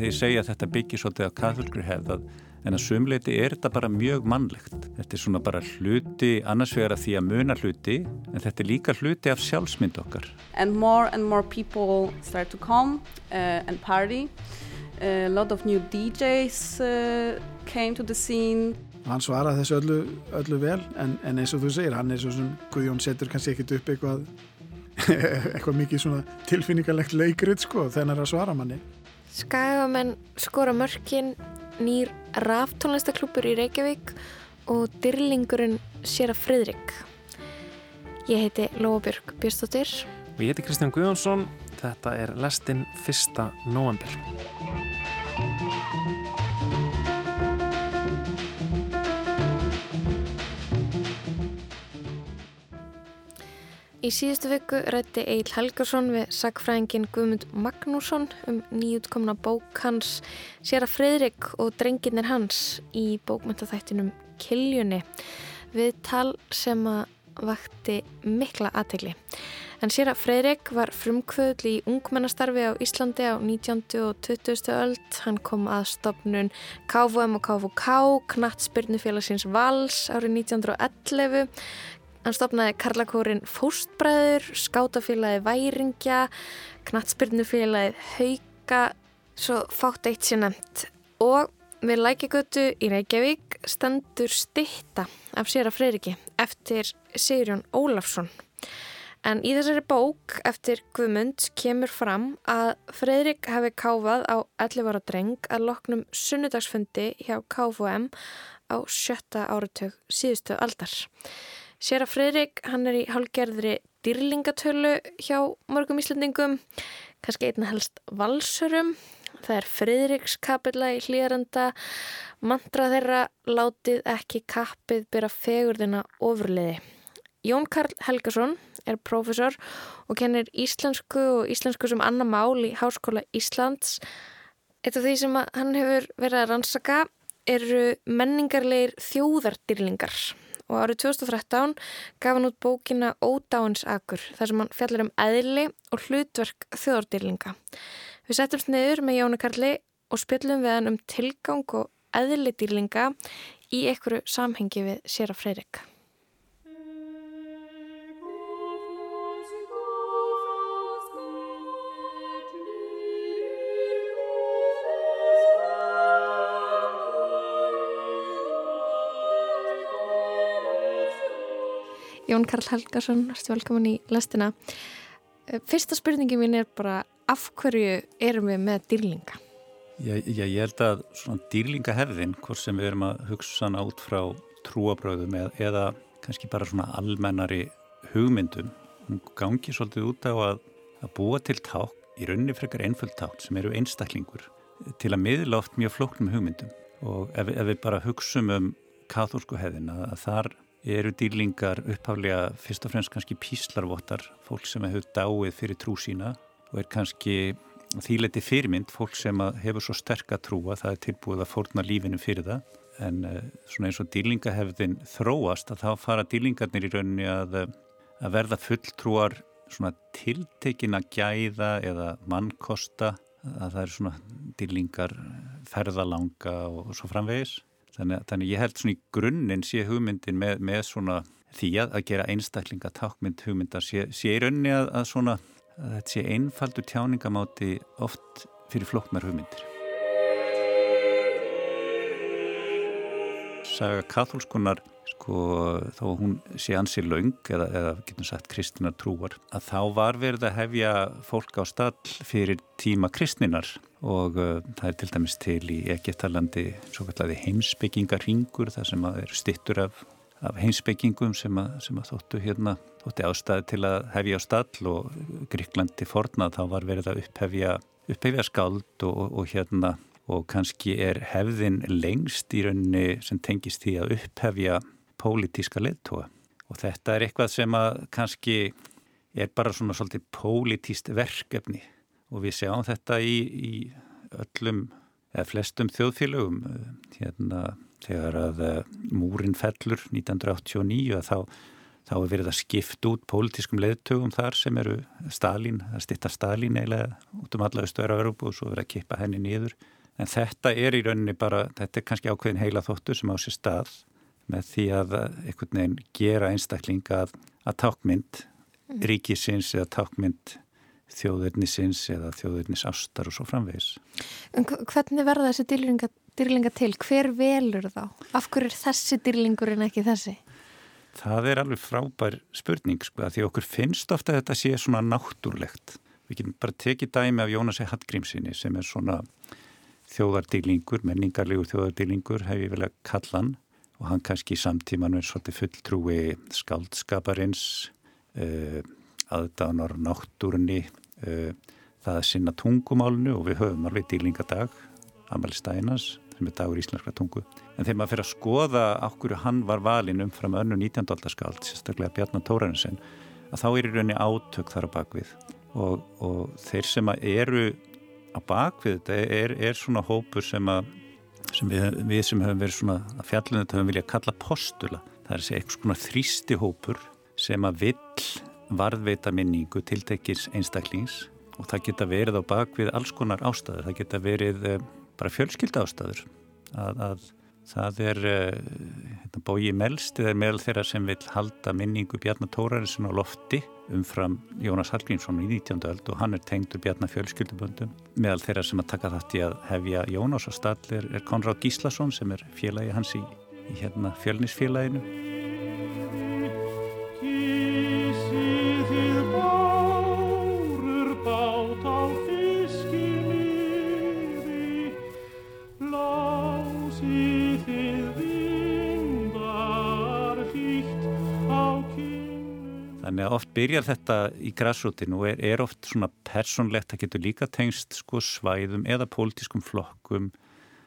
þegar ég segja að þetta byggir svolítið á kathulgri hefð að en að sumleiti er þetta bara mjög mannlegt. Þetta er svona bara hluti annars vegar að því að muna hluti en þetta er líka hluti af sjálfsmynd okkar. And more and more people start to come uh, and party. A lot of new DJs uh, came to the scene. Hann svaraði þessu öllu, öllu vel en, en eins og þú segir, hann er svo sem Guðjón setur kannski ekkit upp eitthvað eitthvað mikið svona tilfinningarlegt leikrið sko þennar að svara manni. Skagamenn skora mörkin nýr ráftónlistaklúpur í Reykjavík og dyrlingurinn Sera Fridrik. Ég heiti Lóabjörg Björnstóttir. Og ég heiti Kristján Guðjónsson. Þetta er lestinn fyrsta november. Í síðustu viku rætti Egil Helgarsson við sagfræðingin Guðmund Magnússon um nýjutkomna bók hans Sér að Fredrik og drenginir hans í bókmyndaþættinum Kiljunni við tal sem að vakti mikla aðtegli. En Sér að Fredrik var frumkvöðl í ungmennastarfi á Íslandi á 19. og 20. öld. Hann kom að stopnun KVM og KVK, Knattspyrnufélagsins Vals árið 1911 Hann stopnaði karlakórin Fóstbræður, skátafélagi Væringja, knattspyrnufélagi Hauka, svo fátt eitt sér nefnt. Og við lækigötu í Reykjavík stendur stitta af sér að Freyriki eftir Sigurjón Ólafsson. En í þessari bók eftir Guðmund kemur fram að Freyrik hefði káfað á 11 ára dreng að loknum sunnudagsfundi hjá KFM á sjötta áratug síðustu aldar. Sér að Fredrik, hann er í hálgerðri dýrlingatölu hjá mörgum íslendingum, kannski einna helst valsurum. Það er Fredrikskapilla í hlýjaranda, mantra þeirra látið ekki kappið byrja fegurðina ofurliði. Jón Karl Helgason er profesor og kennir íslensku og íslensku sem annar mál í Háskóla Íslands. Eitt af því sem hann hefur verið að rannsaka eru menningarleir þjóðardýrlingar og árið 2013 gaf hann út bókina Ódáinsakur þar sem hann fjallar um eðli og hlutverk þjóðardýrlinga. Við setjumst niður með Jónu Karli og spjöllum við hann um tilgang og eðli dýrlinga í einhverju samhengi við Sera Freyrik. Jón Karl Helgarsson, erstu velkomin í lestina. Eh, fyrsta spurningi mín er bara af hverju erum við með dýrlinga? Já, já ég held að svona dýrlingahefðin, hvort sem við erum að hugsa hana út frá trúabröðum eða, eða kannski bara svona almennari hugmyndum, hún gangi svolítið út á að, að búa til ták, í rauninni frekar einföld ták sem eru einstaklingur til að miðla oft mjög flóknum hugmyndum og ef, ef við bara hugsa um katholsku hefðin að þar eru dýrlingar upphaflega fyrst og fremst kannski píslarvottar, fólk sem hefur dáið fyrir trú sína og er kannski þýleti fyrirmynd, fólk sem hefur svo sterk að trúa, það er tilbúið að fórna lífinu fyrir það. En uh, svona eins og dýrlingahefðin þróast að þá fara dýrlingarnir í rauninni að, eh, að verða fulltrúar svona tiltekina gæða eða mannkosta, að það er svona dýrlingar ferðalanga og svo framvegis. Þannig, þannig ég held svona í grunninn sé hugmyndin með, með svona því að, að gera einstaklinga tákmynd hugmyndar sé, sé í rauninni að, að svona að þetta sé einfaldur tjáningamáti oft fyrir flokknar hugmyndir. Saga katholskunar sko þó hún sé ansið laung eða, eða getum sagt kristinar trúar að þá var verið að hefja fólk á stall fyrir tíma kristninar og uh, það er til dæmis til í Egiptalandi svo kalladi heimsbyggingarringur þar sem að er stittur af, af heimsbyggingum sem að, sem að þóttu hérna þótti ástæði til að hefja á stall og Gríklandi fornað þá var verið að upphefja, upphefja skald og, og, og hérna og kannski er hefðin lengst í rauninni sem tengist því að upphefja pólitíska leðtóa og þetta er eitthvað sem að kannski er bara svona svolítið pólitíst verkefni. Og við sjáum þetta í, í öllum eða flestum þjóðfélögum hérna þegar að eh, múrin fellur 1989 þá, þá er verið að skipta út pólitískum leðtögum þar sem eru Stalin, að stitta Stalin eiginlega út um alla östu öru og svo verið að kippa henni nýður. En þetta er í rauninni bara, þetta er kannski ákveðin heila þóttu sem á sér stað með því að einhvern veginn gera einstakling að, að tákmynd mm. ríkisins eða tákmynd þjóðurnisins eða þjóðurnis ástar og svo framvegis. En hvernig verða þessi dýrlinga, dýrlinga til? Hver velur þá? Af hverju er þessi dýrlingur en ekki þessi? Það er alveg frábær spurning sko að því okkur finnst ofta að þetta sé svona náttúrlegt. Við getum bara tekið dæmi af Jónasi Hallgrímsinni sem er svona þjóðardýlingur, menningarlegur þjóðardýlingur hef ég vel að kalla hann og hann kannski í samtíman er svolítið fulltrúi skaldskaparins, uh, aðdánar náttúrunni, uh, það að sinna tungumálnu og við höfum alveg dýlingadag, Amal Stænas sem er dagur íslenskra tungu. En þegar maður fyrir að skoða okkur hann var valin umfram önnu 19. aldarskáld, sérstaklega Bjarnar Tórarinsen, að þá er í rauninni átök þar á bakvið og, og þeir sem eru á bakvið þetta er, er svona hópur sem, að, sem við, við sem höfum verið svona að fjallinu þetta höfum viljað kalla postula. Það er þessi eitthvað svona þrýsti hópur sem að vill varðveita minningu tiltekis einstaklings og það geta verið á bakvið alls konar ástæður. Það geta verið eh, bara fjölskylda ástæður að, að það er hérna, bóji melst eða meðal þeirra sem vil halda minningu Bjarnar Tórarinsen á lofti umfram Jónas Hallgrímsson í 19. öld og hann er tengdur Bjarnar fjölskylduböndum meðal þeirra sem að taka þátt í að hefja Jónas á stall er, er Konráð Gíslason sem er félagi hans í, í hérna, fjölnisfélaginu Þannig að oft byrjar þetta í græsrútinu og er, er oft svona personlegt, það getur líka tengst sko svæðum eða pólitískum flokkum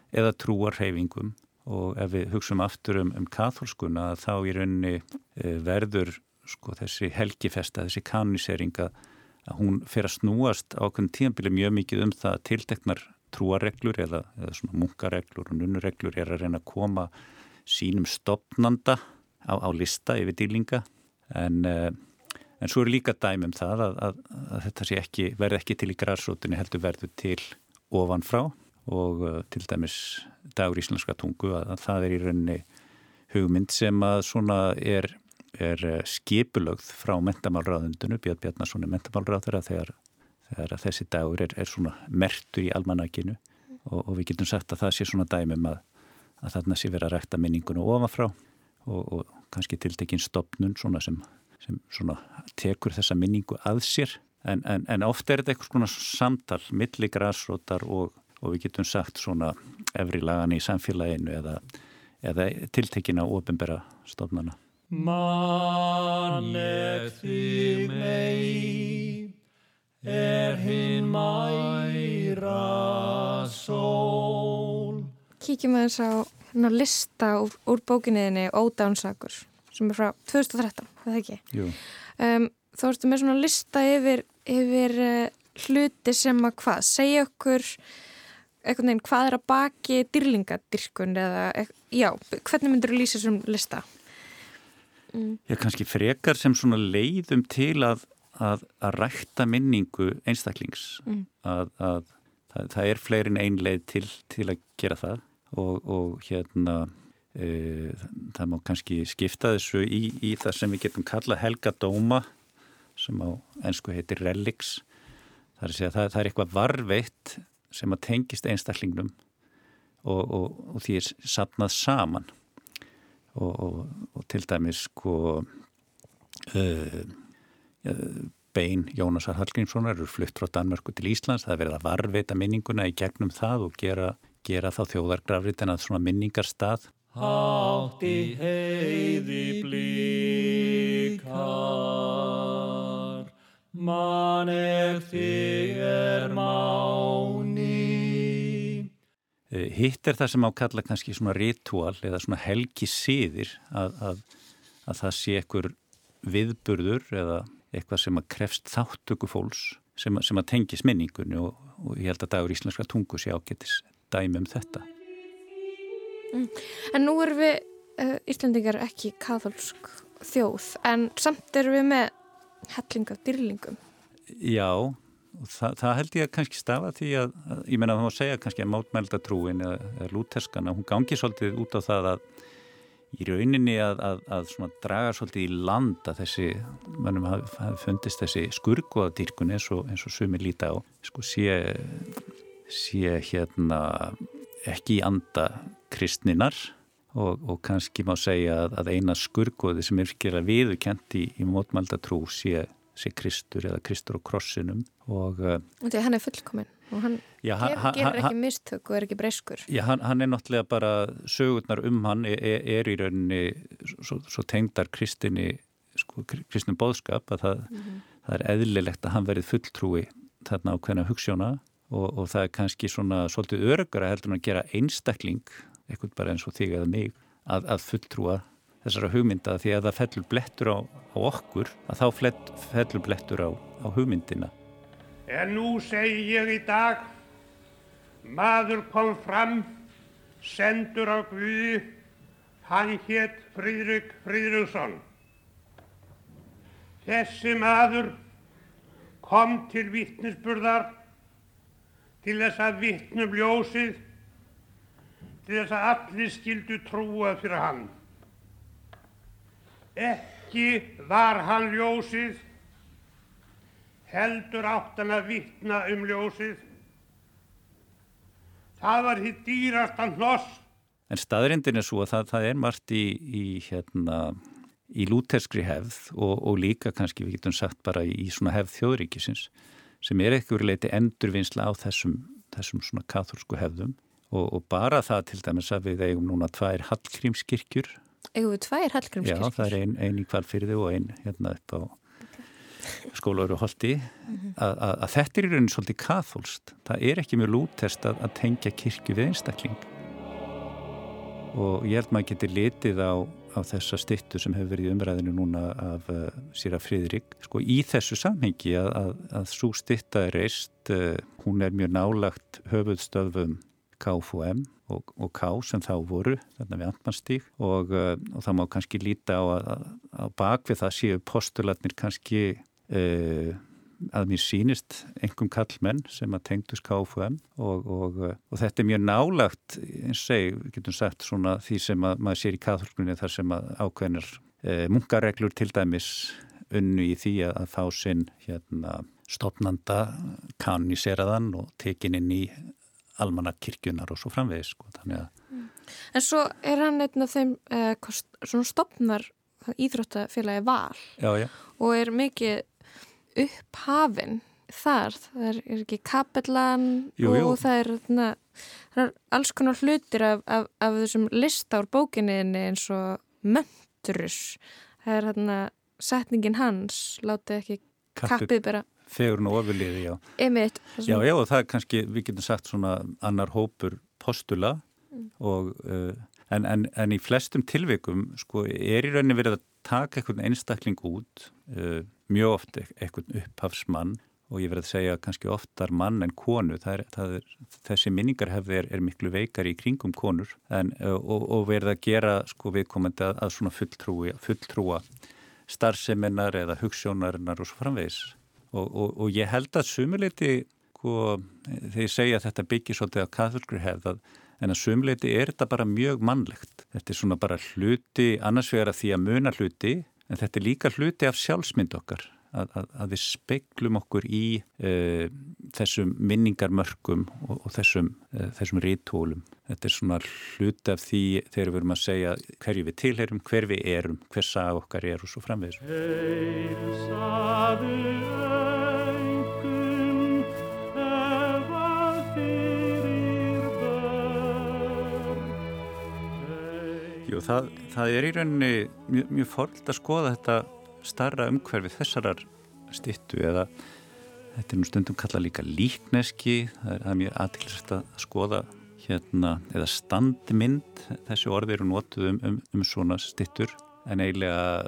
eða trúarheyfingum og ef við hugsaum aftur um, um katholskuna þá í rauninni e, verður sko þessi helgifesta, þessi kaniseringa að hún fer að snúast á okkur tíanbili mjög mikið um það tilteknar trúarreglur eða, eða svona munkareglur og nunnureglur er að reyna að koma sínum stopnanda á, á lista yfir dýlinga. En e, En svo er líka dæmum það að, að, að þetta ekki, verði ekki til í græsrótunni heldur verður til ofanfrá og uh, til dæmis dagur íslenska tungu að, að það er í rauninni hugmynd sem að svona er, er uh, skipulögð frá mentamálraðundinu, Björn Bjarnason er mentamálraður þegar, þegar þessi dagur er, er svona mertur í almanakinu og, og við getum sagt að það sé svona dæmum að þarna sé verið að rækta minningunum ofanfrá og, og kannski tiltekinn stopnun svona sem sem svona tekur þessa minningu að sér. En, en, en ofta er þetta eitthvað svona samtal milli græsrótar og, og við getum sagt svona efri lagan í samfélaginu eða, eða tiltekina ofinbera stofnana. Mannleg þig mei er hinn mæra sól. Kíkjum að þess að lista úr, úr bókinniðinni Ódánsakur sem er frá 2013, það ekki? Jú. Um, þá ertu með svona lista yfir, yfir uh, hluti sem að hvað, segja okkur eitthvað nefn, hvað er að baki dýrlingadirkun eða, já, hvernig myndur þú lýsa þessum lista? Mm. Já, kannski frekar sem svona leiðum til að, að, að rækta minningu einstaklings mm. að, að það, það er fleirin ein leið til, til að gera það og, og hérna það má kannski skipta þessu í, í það sem við getum kalla helgadóma sem á ennsku heitir relics. Það er það, það er eitthvað varveitt sem að tengist einstaklingnum og, og, og því er sapnað saman. Og, og til dæmis sko uh, bein Jónasar Hallgrímssonar eru flutt frá Danmörku til Íslands. Það er verið að varveita minninguna í gegnum það og gera, gera þá þjóðargrafrit en að svona minningarstað Hátti heiði blíkar, mann ef þig er máni. Eh, hitt er það sem ákalla kannski svona ritual eða svona helgi síðir að, að, að það sé ekkur viðburður eða eitthvað sem að krefst þáttöku fólks sem, sem að tengis minningunni og, og ég held að dagur íslenska tungu sé ágetis dæmi um þetta. Mm. En nú erum við uh, Íslandingar ekki katholsk þjóð en samt erum við með helling af dýrlingum. Já, það, það held ég að kannski stafa því að, að ég menna að það má segja kannski að mátmældatrúin eða, eða lúterskana, hún gangi svolítið út á það að í rauninni að, að, að draga svolítið í land að þessi, mannum hafi haf fundist þessi skurgoðadýrkun eins og, og sumi líta á, sko sé, sé hérna ekki í anda kristninar og, og kannski má segja að, að eina skurgoði sem er virkilega viðukent í, í mótmældatrú sé, sé Kristur eða Kristur á krossinum og Því hann er fullkominn og hann já, ger, hann, gerir ekki mistök og er ekki breyskur. Já, hann, hann er náttúrulega bara sögurnar um hann er, er í rauninni svo, svo tengdar kristinni sko, kristnum bóðskap að það, það er eðlilegt að hann verið fulltrúi þarna á hvernig hugssjóna og, og það er kannski svona svolítið örgara heldur en að gera einstakling eitthvað bara eins og þig eða mig að, að fulltrúa þessara hugmynda því að það fellur blettur á, á okkur að þá flett, fellur blettur á, á hugmyndina En nú segi ég í dag, maður kom fram, sendur á Guði, hann hétt Fríðrik Fríðriksson. Þessi maður kom til vittnisburðar, til þess að vittnum ljósið, til þess að allir skildu trúa fyrir hann. Ekki var hann ljósið, heldur átt hann að vittna um ljósið. Það var hitt dýrasta hnoss. En staðrindin er svo að það, það er margt í, í, hérna, í lúterskri hefð og, og líka kannski við getum sagt bara í, í svona hefð þjóðríkisins sem er eitthvað leiti endurvinnsla á þessum, þessum svona katholsku hefðum og, og bara það til dæmis að við eigum núna tvær hallgrímskirkjur. Eigum við tvær hallgrímskirkjur? Já, það er ein, ein í kvalfyrði og ein hérna upp á skólauru holdi að, að, að þetta er í rauninni svolítið katholst. Það er ekki mjög lútest að, að tengja kirkju við einstakling og ég held maður getur litið á, á þessa stittu sem hefur verið umræðinu núna af uh, Sýra Fríðrik sko í þessu samhengi að, að, að svo stitta er reist, uh, hún er mjög nálagt höfuðstöðum KFUM og, og K sem þá voru, þarna við Antmannstík og, uh, og það má kannski líta á að, að bakvið það séu postulatnir kannski að mér sínist engum kallmenn sem að tengdust KFUM og, og, og þetta er mjög nálagt eins og getum sagt svona því sem að maður sér í katholkunni þar sem að ákveðnir e, munkareglur til dæmis unnu í því að, fá sinn hérna stopnanda kaniseraðan og tekin inn í almanakirkjunar og svo framvegis sko, þannig að En svo er hann einn af þeim eh, svona stopnar íþróttafélagi val. Já, já. og er mikið upphafin þar, það er, er ekki kapellan jú, jú. og það er, na, það er alls konar hlutir af, af, af þessum lista úr bókinni eins og möndurus það er hérna setningin hans látið ekki kappið bara Fegur og ofurliði, já. Einmitt, já, já, og það er kannski, við getum sagt svona annar hópur postula mm. og, uh, en, en, en í flestum tilvikum, sko, er í rauninni verið að taka einhvern einstakling út, uh, mjög oft einhvern upphafsmann og ég verið að segja kannski oftar mann en konu, það er, það er, þessi minningarhefði er, er miklu veikar í kringum konur en, uh, og, og verið að gera sko viðkomandi að, að svona fulltrúa, fulltrúa starfseminnar eða hugssjónarinnar og svo framvegis. Og, og, og ég held að sumuleiti sko, þegar ég segja að þetta byggir svolítið á katholskri hefð en að sumuleiti er þetta bara mjög mannlegt. Þetta er svona bara hluti annars vegar að því að muna hluti en þetta er líka hluti af sjálfsmynd okkar að, að, að við speiklum okkur í uh, þessum minningarmörkum og, og þessum, uh, þessum rítólum þetta er svona hluti af því þegar við erum að segja hverju við tilherum, hver við erum, hver sag okkar er og svo framvegis. Jú, það, það er í rauninni mjög, mjög fórld að skoða þetta starra umhverfi þessarar stittu eða þetta er nú stundum kallað líka líkneski það er, það er mjög aðtilsvægt að skoða hérna, eða standmynd þessi orði eru nótuð um, um, um svona stittur en eiginlega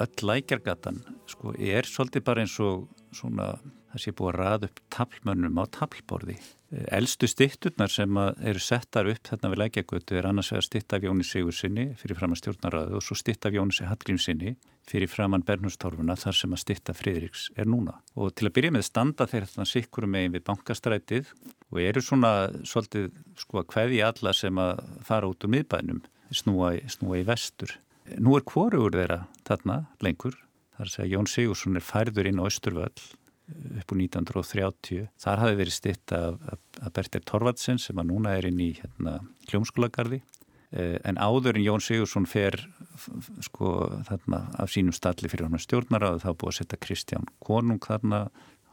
öll lækjargatan sko er svolítið bara eins og svona það sé búið að raða upp tablmönnum á tablborði Elstu stitturnar sem eru settar upp þarna við lækjagötu er annars vegar stitt af Jóni Sigursinni fyrir framann stjórnarraðu og svo stitt af Jóni Hallgrímsinni fyrir framann Bernhustorfuna þar sem að stitta Friðriks er núna. Og til að byrja með standa þeir þarna sikkurum megin við bankastrætið og eru svona svolítið sko að hveði alla sem að fara út úr miðbænum, snúa, snúa í vestur. Nú er kvorugur þeirra þarna lengur, þar að segja Jón Sigursson er færður inn á Östurvöll upp úr 1930. Þar hafi verið stitt af, af, af Bertil Torvaldsen sem að núna er inn í hérna, hljómskólagarði en áður en Jón Sigursson fer sko þarna af sínum stalli fyrir hann stjórnaraðu þá búið að setja Kristján Konung þarna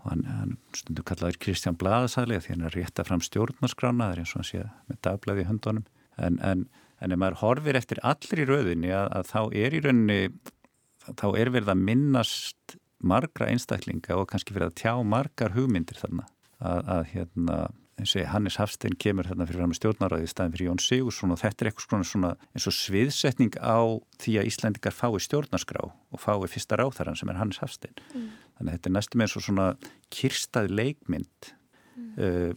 og hann, hann stundu kallaður Kristján Blaðasæli því hann er rétta fram stjórnarskrána það er eins og hann sé með dagblæði í höndunum en, en, en ef maður horfir eftir allir í rauðinni að, að þá er í rauninni þá er verið að minnast margra einstaklinga og kannski verið að tjá margar hugmyndir þarna að, að hérna eins og Hannes Hafstein kemur þarna fyrir fram með stjórnaræði í staðin fyrir Jón Sigursson og þetta er eitthvað svona eins og sviðsetning á því að Íslandikar fái stjórnarskrá og fái fyrsta ráþarann sem er Hannes Hafstein. Mm. Þannig að þetta er næstum eins og svona kirstað leikmynd. Mm. Uh,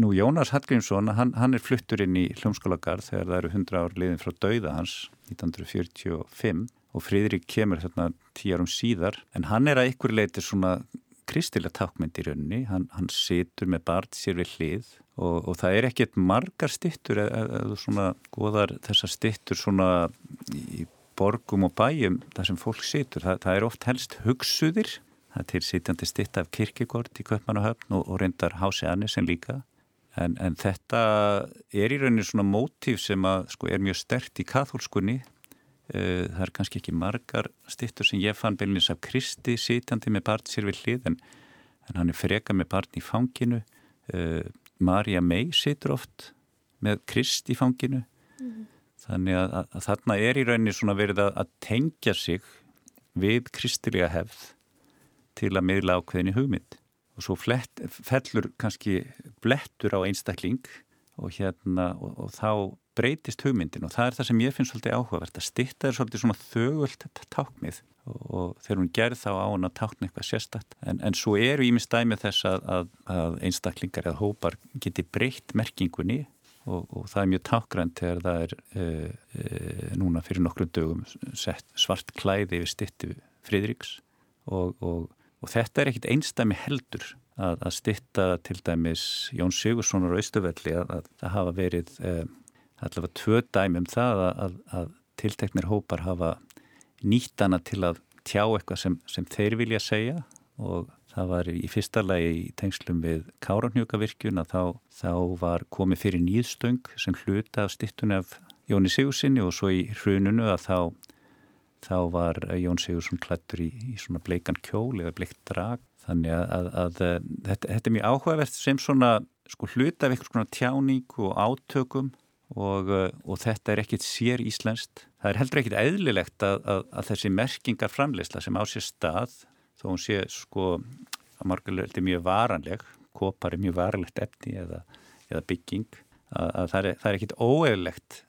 nú Jónas Hallgrímsson, hann, hann er fluttur inn í hljómskólagarð þegar það eru 100 ár liðin frá dauða hans 1945 og Fríðrik kemur þarna tíarum síðar en hann er að ykkur leiti svona kristilega tákmynd í rauninni, hann, hann situr með barn sér við hlið og, og það er ekkert margar stittur eða, svona goðar þessar stittur svona í borgum og bæjum þar sem fólk situr, það, það er oft helst hugsuðir, það er til sitjandi stitt af kirkigord í Köpmanahöfn og, og reyndar Hási Annesen líka. En, en þetta er í rauninni svona mótíf sem að sko er mjög stert í kathólskunni það er kannski ekki margar stittur sem ég fann beilinins af Kristi sitjandi með barn sér við hlið en, en hann er freka með barn í fanginu. Uh, Marja May situr oft með Krist í fanginu. Mm. þannig að, að, að þarna er í rauninni svona verið að, að tengja sig við kristilega hefð til að miðla ákveðin í hugmynd. Og svo flett, fellur kannski blettur á einstakling og hérna og, og þá breytist hugmyndin og það er það sem ég finnst svolítið áhugavert að stitta er svolítið svona þögult tákmið og, og þegar hún gerð þá á hún að tákna eitthvað sérstakt. En, en svo eru ímið stæmið þess að, að, að einstaklingar eða hópar geti breytt merkingunni og, og það er mjög tákgrænt þegar það er e, e, núna fyrir nokkrum dögum sett svart klæði við stitti Fridriks og, og þetta er ekkit einstæmi heldur að, að stitta til dæmis Jón Sigurssonar og Ístufelli að hafa verið e, allavega tvö dæmi um það að, að, að tilteknir hópar hafa nýttana til að tjá eitthvað sem, sem þeir vilja segja og það var í fyrsta lagi í tengslum við Káranhjókavirkjun að þá, þá var komið fyrir nýðstöng sem hluta af stittunni af Jóni Sigursinni og svo í hrununu að þá, þá var Jón Sigursson klættur í, í svona bleikan kjól eða bleikt drag. Þannig að, að, að þetta, þetta er mjög áhugavert sem svona sko hluta af eitthvað svona tjáning og átökum og, uh, og þetta er ekkit sér íslenskt. Það er heldur ekkit eðlilegt að, að, að þessi merkingar framleysla sem á sér stað, þó hún sé sko að margulegði mjög varanleg, kopar er mjög varanlegt efni eða, eða bygging, að, að það er, er ekkit óeðlilegt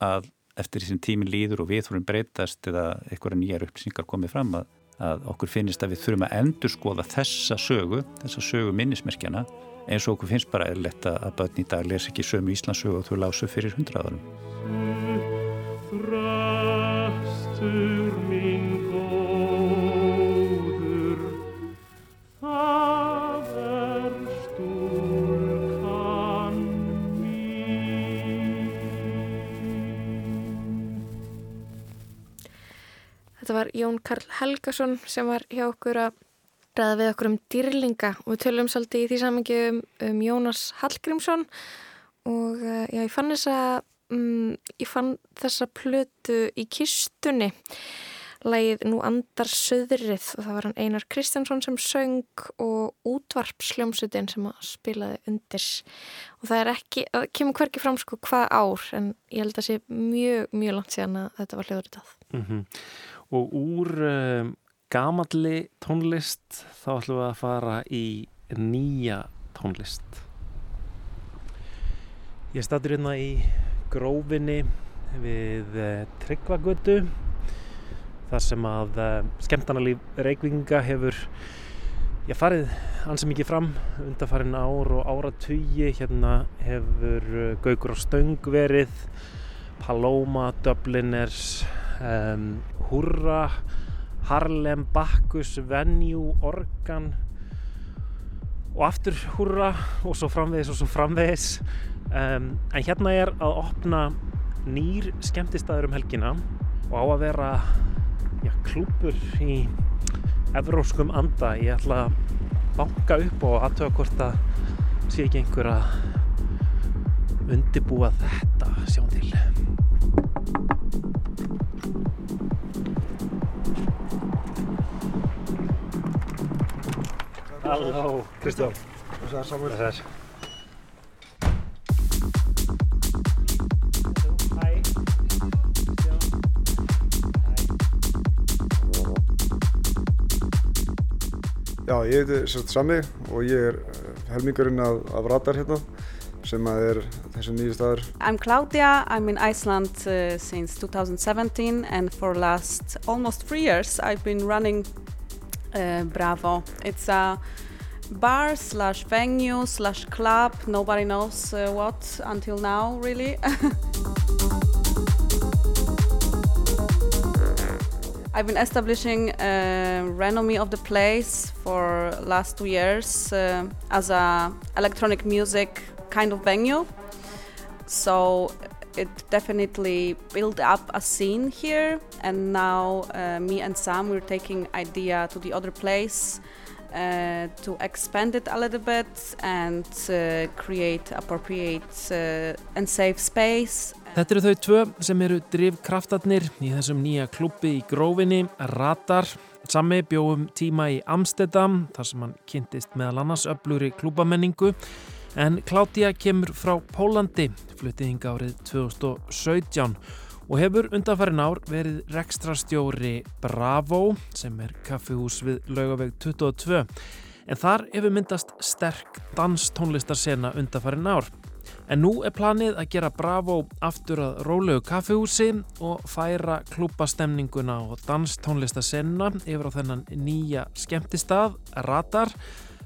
að eftir því sem tímin líður og við þurfum breytast eða einhverja nýjar upplýsingar komið fram að, að okkur finnist að við þurfum að endur skoða þessa sögu, þessa sögu minnismerkjana eins og okkur finnst bara eðlert að börn í dag lesa ekki sömu Íslandsögu og þú lásu fyrir hundraðarum. Þröstur minn góður það er stúlkan mín Þetta var Jón Karl Helgason sem var hjá okkur að ræða við okkur um dýrlinga og við tölum svolítið í því samingi um, um Jónas Hallgrímsson og uh, já, ég fann þessa um, ég fann þessa plötu í kistunni. Lægið Nú andar söðrið og það var hann Einar Kristjánsson sem söng og útvarpsljómsutin sem spilaði undir. Og það er ekki, það kemur hverki fram sko hvað ár en ég held að sé mjög, mjög langt síðan að þetta var hljóðuritað mm -hmm. Og úr um, gamalli tónlist þá ætlum við að fara í nýja tónlist. Ég statur hérna í grófinni við eh, Tryggvagötu þar sem að eh, skemmtarnalíf Reykjavíkinga hefur ég farið ansi mikið fram undarfarin ár og áratugi. Hérna hefur uh, Gaukur á Stöng verið Paloma, Dubliners um, Hurra Harlem, Bacchus, Venue, Organ og aftur Hurra og svo framvegis og svo framvegis. Um, en hérna er að opna nýr skemmtistæður um helgina og á að vera já, klúpur í evróskum anda. Ég ætla að banka upp og aðtöga hvort að sé ekki einhver að undibúa þetta. Sjáum til Halló, Kristján Það er saman. Þess. Já, ég heiti sérst Sami og ég er eh, helmingurinn af, af Radar hérna sem að er þessi nýju staður. I'm Claudia. I'm in Iceland uh, since 2017, and for last almost three years, I've been running Bravo. It's a bar slash venue slash club. Nobody knows uh, what until now, really. I've been establishing uh, renommee of the place for last two years uh, as a electronic music kind of venue. So it definitely built up a scene here, and now uh, me and Sam we're taking idea to the other place uh, to expand it a little bit and uh, create appropriate uh, and safe space Þetta eru þau tvö sem eru drifkraftarnir í þessum nýja klubbi í grófinni, Radar. Sami bjóðum tíma í Amsterdam, þar sem hann kynntist meðal annars öflugri klúbamenningu. En Kláttía kemur frá Pólandi, fluttið árið 2017 og hefur undanfærin ár verið rekstrastjóri Bravo, sem er kaffihús við laugaveg 22. En þar hefur myndast sterk danstónlistarsena undanfærin ár. En nú er planið að gera Bravo aftur að rólegu kaffihúsi og færa klúbastemninguna og danstónlistasenna yfir á þennan nýja skemmtistað, Radar,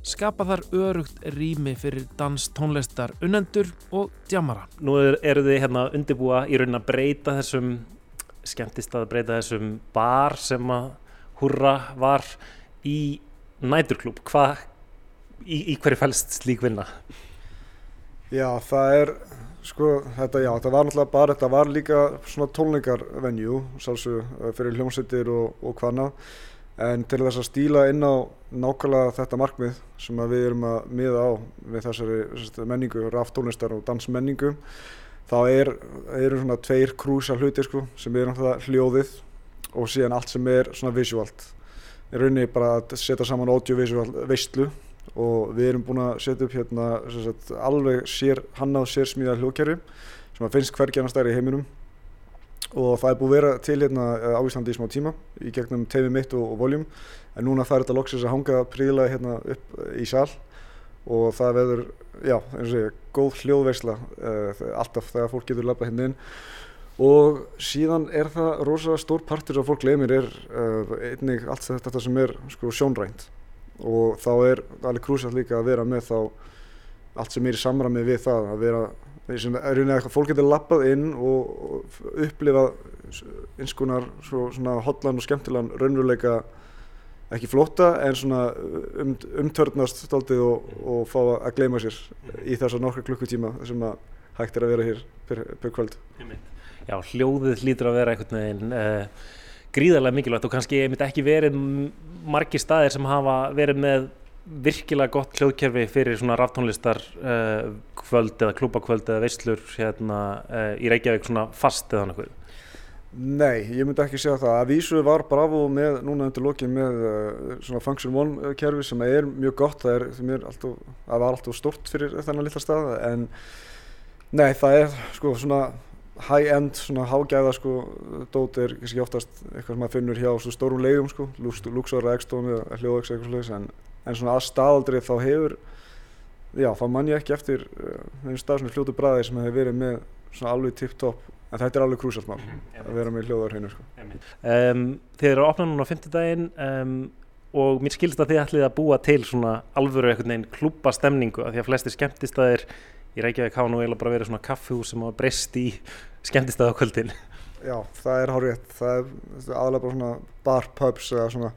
skapa þar örugt rými fyrir danstónlistar unnendur og djamara. Nú er, eru þið hérna að undirbúa í raunin að breyta þessum skemmtistað, breyta þessum bar sem að hurra var í næturklúb. Hvað, í, í hverju fælst slík vinna? Já, það er, sko, þetta, já, þetta var náttúrulega bara, þetta var líka svona tónleikarvenjú, sálsög, fyrir hljómsveitir og, og hvaðna. En til þess að stíla inn á nákvæmlega þetta markmið sem við erum að miða á við þessari menningu, ráftónlistar og dansmenningu, þá er, eru svona tveir krúsa hluti, sko, sem er náttúrulega hljóðið og síðan allt sem er svona visuált. Í rauninni bara að setja saman audiovisual veistlu og við erum búin að setja upp hérna sagt, alveg sér, hannað sér smíða hljóðkerfi sem að finnst hvergi annars stærri í heiminum og það er búið að vera til hérna á Íslandi í smá tíma í gegnum teimi mitt og, og voljum. En núna fær þetta loksins að hanga príðilega hérna upp í sal. Og það veður, já, eins og segja, góð hljóðveisla uh, alltaf þegar fólk getur lappað hérna inn. Og síðan er það rosalega stór partur sem fólk glemir er uh, einnig allt þetta sem er sko, sjónrænt. Og þá er alveg krúsalt líka að vera með þá allt sem er í samræmi við það að vera að fólk getur lappað inn og, og upplifa eins konar svona hotlan og skemmtilegan raunveruleika ekki flóta en svona um, umtörnast stoltið og, og fá að gleyma sér í þessa nokkra klukkutíma sem að hægt er að vera hér per kvöld. Já, hljóðið hlýtur að vera einhvern veginn uh, gríðarlega mikilvægt og kannski einmitt ekki verið margir staðir sem hafa verið með virkilega gott hljóðkerfi fyrir svona raftónlistar uh, kvöld eða klúbakvöld eða veislur hérna uh, í Reykjavík svona fast eða náttúrulega Nei, ég myndi ekki segja það. Að vísu var Bravo með, núna undir lokin með uh, svona Function One kerfi sem er mjög gott, það, er, alltaf, það var alltaf stort fyrir þennan lilla stað en nei, það er sko svona high-end, svona hágæða sko, dót er kannski oftast eitthvað sem maður finnur hjá svo stórum leiðum sko, Luxor, X-Tone eða Hljóðax eitthvað slags en, en svona að staðaldri þá hefur, já þá mann ég ekki eftir einu uh, stað svona fljótu bræði sem hefur verið með svona alveg tip-top en þetta er alveg krúsalt mál mm -hmm. að vera með hljóðar hennu sko. um, Þið eru að opna núna á fymtudaginn um, og mér skilst að þið ætlið að búa til svona alvöru einhvern veginn klúbastemningu að því að flestir skemmtistæðir í Reykjavík hafa nú eiginlega bara verið svona kaffihús sem hafa breyst í skemmtistæðakvöldin Já, það er hár rétt. Það er aðalega bara svona bar pubs eða svona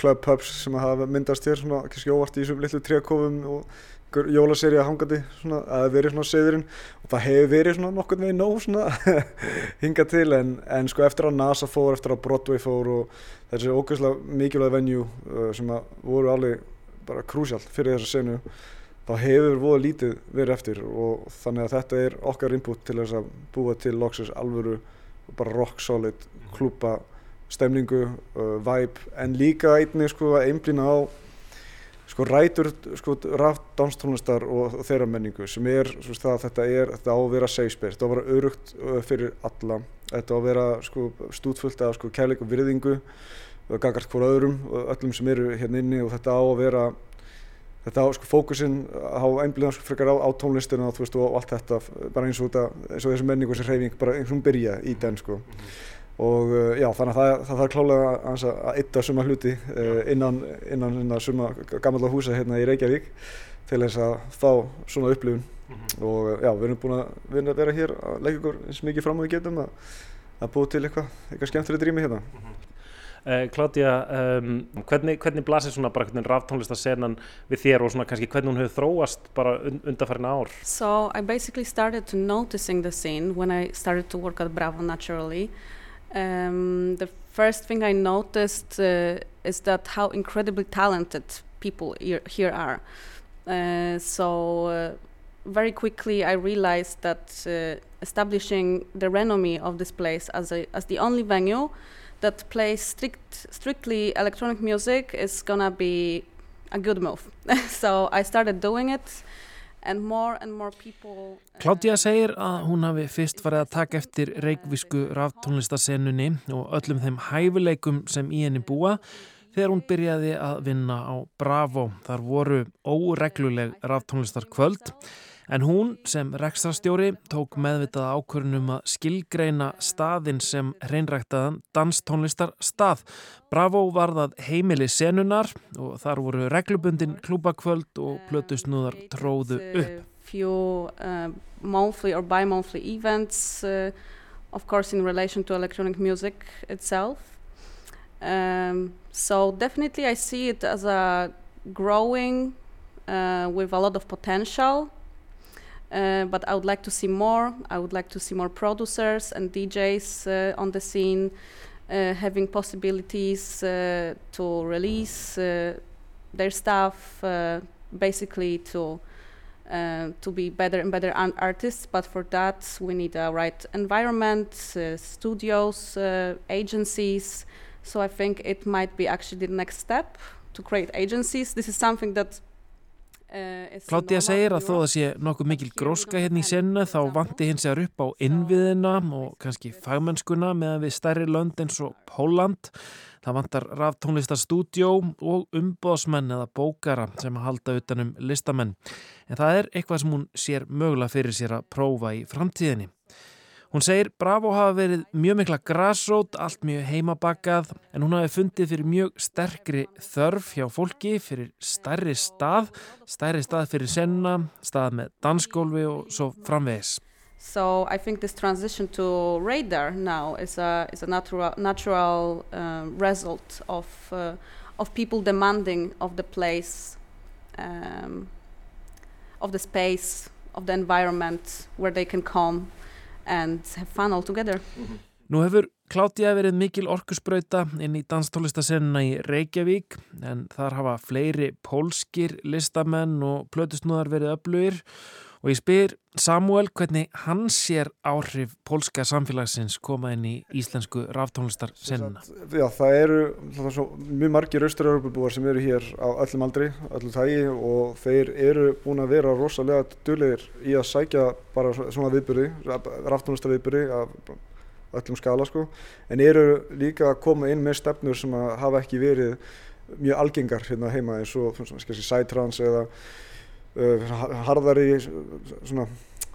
club pubs sem hafa myndast hér svona kannski óvart í þessum litlu trékofum og jólaserja hangandi svona að það verið svona seðurinn og það hefur verið svona nokkurn veginn nóg svona hingað til en, en sko eftir að NASA fór, eftir að Broadway fór og þessi ógeðslega mikilvæg venue uh, sem voru alveg bara krúsjált fyrir þessa senu þá hefur voða lítið verið eftir. Og þannig að þetta er okkar input til þess að búa til loksins alvöru bara rock solid klúpa stemningu, uh, vibe en líka einnig sko að einblýna á sko rætur sko ráfdánstónlistar og, og þeirra menningu sem er svo það að þetta er þetta á að vera safe space, þetta á að vera örugt uh, fyrir alla, þetta á að vera sko stútfullt af sko kærleik og virðingu og gagart hvora öðrum og öllum sem eru hérna inni og þetta á að vera þetta á sko fókusinn á einblíðan sko frekar á, á tónlistina og þú veist og allt þetta bara eins og þetta eins og þessu menningu sem hreyfing bara og hún byrja í den sko og uh, já þannig að það, það þarf klálega að, að ytta suma hluti uh, innan, innan, innan suma gammalda húsa hérna í Reykjavík til þess að fá svona upplifun. Og uh, já við erum búin að, við erum að vera hér að leggja okkur eins mikið fram og við getum að, að búið til eitthvað, eitthvað skemmtileg drými hérna. Uh, Claudia, um, hvernig, hvernig blasir svona bara hvernig ráftónlistasenan við þér og svona kannski hvernig hún hefur þróast bara und undanfærin ár? So I basically started to noticing the scene when I started to work at Bravo naturally. Um, the first thing I noticed uh, is that how incredibly talented people here, here are. Uh, so uh, very quickly I realized that uh, establishing the renommee of this place as, a, as the only venue that plays strict, strictly electronic music is gonna be a good move. so I started doing it and more and more people... Claudia segir að hún hafi fyrst farið að taka eftir reikvísku ráftónlistasennunni og öllum þeim hæfileikum sem í henni búa þegar hún byrjaði að vinna á Bravo. Þar voru óregluleg ráftónlistar kvöld En hún sem rekstrastjóri tók meðvitað ákvörnum að skilgreina staðin sem hreinræktaðan danstónlistar stað. Bravo varðað heimili senunar og þar voru reglubundin klúbakvöld og plötusnúðar tróðu upp. Few uh, monthly or bi-monthly events, uh, of course in relation to electronic music itself. Um, so definitely I see it as a growing uh, with a lot of potential. Uh, but I would like to see more. I would like to see more producers and DJs uh, on the scene uh, having possibilities uh, to release uh, their stuff, uh, basically to to be better and better artists. But for that, we need a right environment, studios, agencies. So I think it might be actually the next step to create agencies. This is something that Kláttíða segir að þó að sé nokkuð mikil gróska hérna í senna þá vanti hins egar upp á innviðina og kannski fagmennskuna meðan við stærri lönd eins og Póland. Það vantar ráftónlistarstúdjó og umbóðsmenn eða bókara sem að halda utanum listamenn. En það er eitthvað sem hún sér mögulega fyrir sér að prófa í framtíðinni. Hún segir Bravo hafa verið mjög mikla grassrót, allt mjög heimabakkað en hún hafi fundið fyrir mjög sterkri þörf hjá fólki fyrir stærri stað, stærri stað fyrir senna, stað með dansgólfi og svo framvegis. So I think this transition to radar now is a, is a natural, natural um, result of, uh, of people demanding of the place, um, of the space, of the environment where they can come and have fun all together. Nú hefur Kláttíða verið mikil orkusbrauta inn í danstólistasenna í Reykjavík en þar hafa fleiri pólskir listamenn og plötusnúðar verið öflugir og ég spyr Samuel hvernig hann sér áhrif pólska samfélagsins koma inn í íslensku ráftónlistarsenna. Já, það eru það svo, mjög margir austur-európubúar sem eru hér á öllum aldri, öllum tægi og þeir eru búin að vera rosalega dölir í að sækja bara svona viðbyrði, ráftónlistarviðbyrði af öllum skala sko, en eru líka að koma inn með stefnur sem hafa ekki verið mjög algengar hérna heima eins og sætrans eða harðari svona,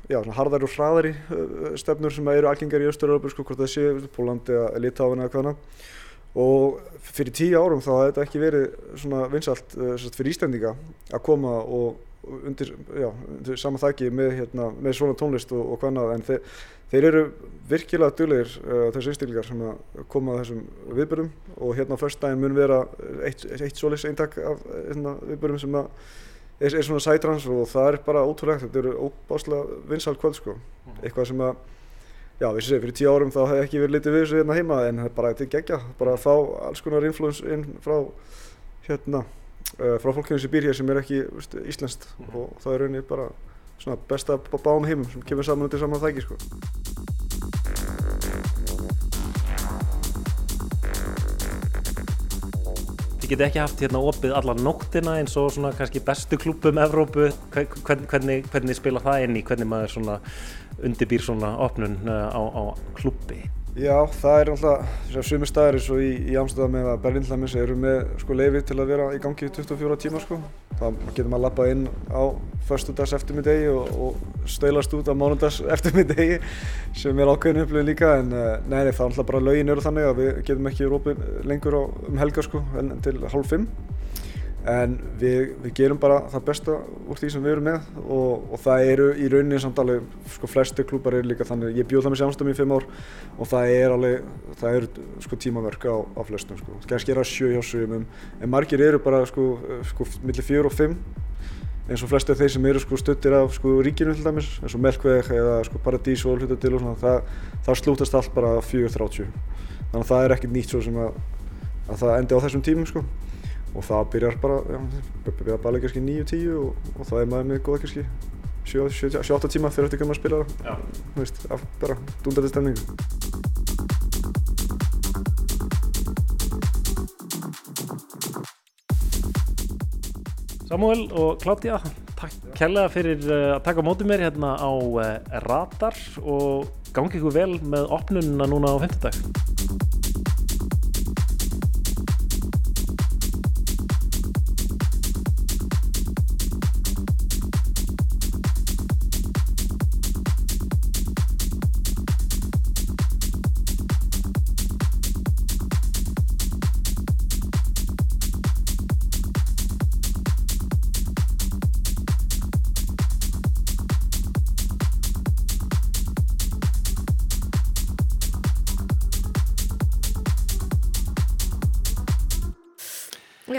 já, svona harðari og hraðari uh, stefnur sem eru algengar í Östur-Európa sko, hvort það sé Pólandi eða Litáin eða hvaðna og fyrir tíu árum þá hefði þetta ekki verið svona vinsalt uh, fyrir Íslandinga að koma og undir, já, undir sama þæki með, hérna, með svona tónlist og, og hvaðnað en þeir, þeir eru virkilega duglegir uh, þessi einstaklingar sem að koma að þessum viðbörum og hérna á förstdægin mun vera eitt, eitt solis eintak af hérna, viðbörum sem að er, er svona sætrans og það er bara ótrúlegt, þetta eru óbáslega vinsal kvöld sko, eitthvað sem að já, við séum fyrir tíu árum þá hefði ekki verið litið við þessu hérna heima en það er bara þetta gegja, bara að fá alls konar influence inn frá hérna, uh, frá fólkinu sem býr hér sem er ekki veist, íslenskt. Og það er rauninni bara svona besta báum heimum sem kemur saman undir saman þæki sko. Geti ekki haft hérna opið alla nóttina eins og svona kannski bestu klúpum Evrópu, hvernig, hvernig, hvernig spila það inn í, hvernig maður svona undirbýr svona opnun uh, á, á klúpi? Já, það er alltaf svömi staðir eins og í, í Amsterdam eða Berlín hlæmis eru með sko leifi til að vera í gangi í 24 tíma sko. Það getur maður að lappa inn á förstudags eftirmiddegi og, og stöylast út á mánudags eftirmiddegi sem er ákveðin upplifin líka en nei, nei, það er alltaf bara lögin eru þannig að við getum ekki rópin lengur á, um helga sko en til hálf fimm en við, við gerum bara það besta úr því sem við erum með og, og það eru í rauninni samt alveg sko flesti klúpar eru líka þannig. Ég bjóð það með sjálfstömi í fimm ár og það er alveg það eru sko tímaverk á, á flestum sko. Kannski er það sjö hjá sumum en margir eru bara sko, sko millir fjör og fimm eins og flesti af þeir sem eru sko stuttir af sko ríkinu til dæmis eins og Melkveg eða sko Paradís og hluta til og svona það, það slútast allt bara 4.30 þannig að það er ekkert nýtt svo sem að, að það endi á þessum tímum sko og það byrjar bara, já, byrjar bara kannski 9-10 og, og það er maður með góða kannski 7-8 tíma fyrir eftir hvernig maður spila það, þú veist, af, bara dúndandi stemningu. Samuel og Claudia, takk kærlega fyrir uh, að taka mótið mér hérna á uh, Radar og gangi ykkur vel með opnununa núna á 50 dag.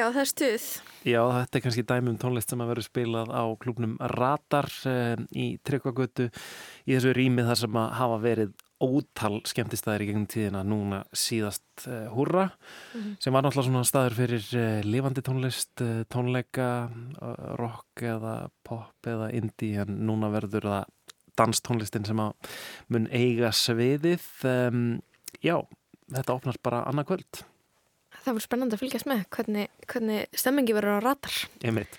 Já, það er stuð. Já, þetta er kannski dæmi um tónlist sem að vera spilað á klubnum Radar eh, í Tryggvagötu í þessu rými þar sem að hafa verið ótal skemmtistæðir í gegnum tíðina núna síðast eh, húrra Mhm. sem var náttúrulega svona staður fyrir eh, lifandi tónlist, eh, tónleika rock eða pop eða indie en núna verður það danstónlistin sem að mun eiga sviðið um, Já, þetta opnast bara annað kvöld Það voru spennandi að fylgjast með hvernig, hvernig stemmingi verður á ratar. Einmitt.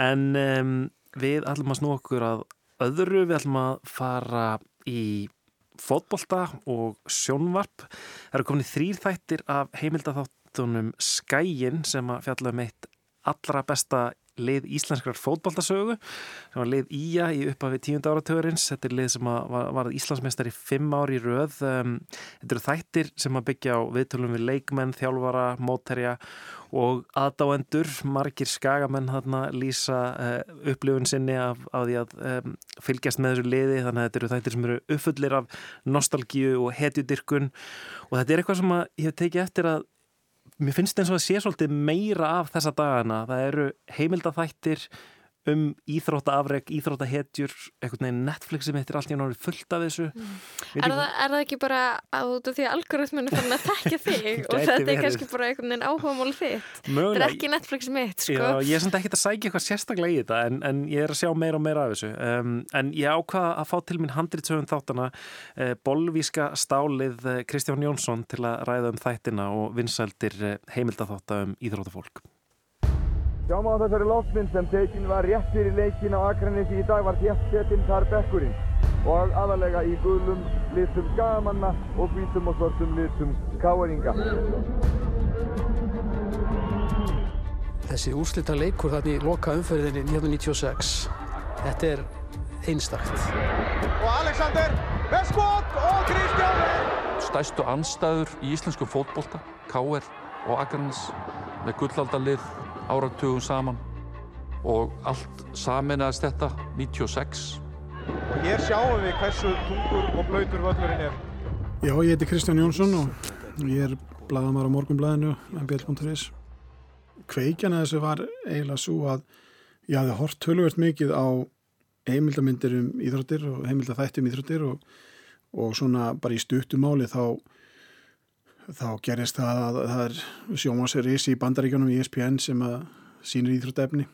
En um, við ætlum að snú okkur að öðru, við ætlum að fara í fótbolta og sjónvarp. Það eru komin í þrýr þættir af heimildaþáttunum Skæin sem að fjalla um eitt allra besta lið íslenskrar fótboltasögu sem var lið Ía í upphafi tíund áratugurins þetta er lið sem var, var Íslandsmeistar í fimm ári í röð. Um, þetta eru þættir sem að byggja á viðtölum við leikmenn, þjálfara, mótherja og aðdáendur. Margir skagamenn þarna lýsa uh, upplifun sinni af, af því að um, fylgjast með þessu liði. Þannig að þetta eru þættir sem eru uppfullir af nostalgíu og hetjudirkun og þetta er eitthvað sem að ég hef tekið eftir að mér finnst eins og að sé svolítið meira af þessa dagana. Það eru heimildaþættir um íþróttaafreg, íþróttahetjur, einhvern veginn Netflix sem heitir allt í náttúrulega fullt af þessu. Veit Er ekki- það, er það ekki bara að út af því að algoritminu fann að tekja þig og þetta er verið. kannski bara einhvern veginn áhugamál þitt? Þetta er Mögulega, ekki Netflix mitt, sko. Já, ég er samt ekkert að sækja eitthvað sérstaklega í þetta en, en ég er að sjá meira og meira af þessu um, en ég ákvaða að fá til minn handritsöfum þáttana uh, bolvíska stálið uh, Kristján Jónsson til að ræða um þættina og vinsældir uh, heimildaþátta um íþróttafólk Sjáum á þessari loftmynd sem tekin var rétt fyrir leikin á Akranesi í dag var þétt setinn þar bekkurinn og aðalega í gulum litum skagamanna og hvítum og svörtum litum káeringa. Þessi úrslita leikur þarna í loka umferðinni 1996, þetta er einstakt. Og Alexander með skot og Kristján stærstu anstæður í íslensku fótbolta, K.R. og Akranis með gullaldalið áratugum saman og allt saminast þetta 96 Og hér sjáum við hversu tungur og blöytur völlurinn er. Já, ég heiti Kristján Jónsson og ég er bladamar á morgunblæðinu mbl.is Kveikjan að þessu var eiginlega svo að ég hafði hort tölvöld mikið á heimildamindir um íþróttir og heimildathættum íþróttir og, og svona bara í stuttumáli þá þá gerist það að það er sjómasirís í bandaríkjónum í ESPN sem að sínir íþróttefni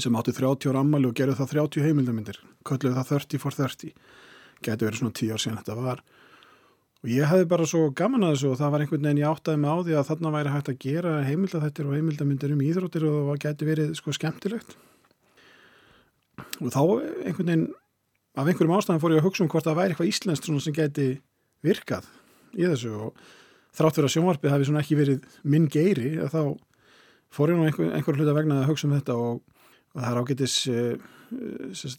sem áttu 30 ára ammali og gerðu það 30 heimildamindir kölluðu það 30 for 30 getur verið svona 10 ár síðan þetta var. Og ég hefði bara svo gaman að þessu og það var einhvern veginn ég áttaði mig á því að þarna væri hægt að gera heimildathættir og heimildamindir um íþróttir og það getur verið sko skemmtilegt. Og þá einhvern veginn af einhverjum ástæðan fór ég að hugsa um hvort það væri eitthvað íslenskt sem geti virkað í þessu og þrátt fyrir að sjónvarpið hafi svona ekki verið minn geiri þá fór ég nú einhver, einhver hluta vegna að hugsa um þetta og, og það er ágætis uh,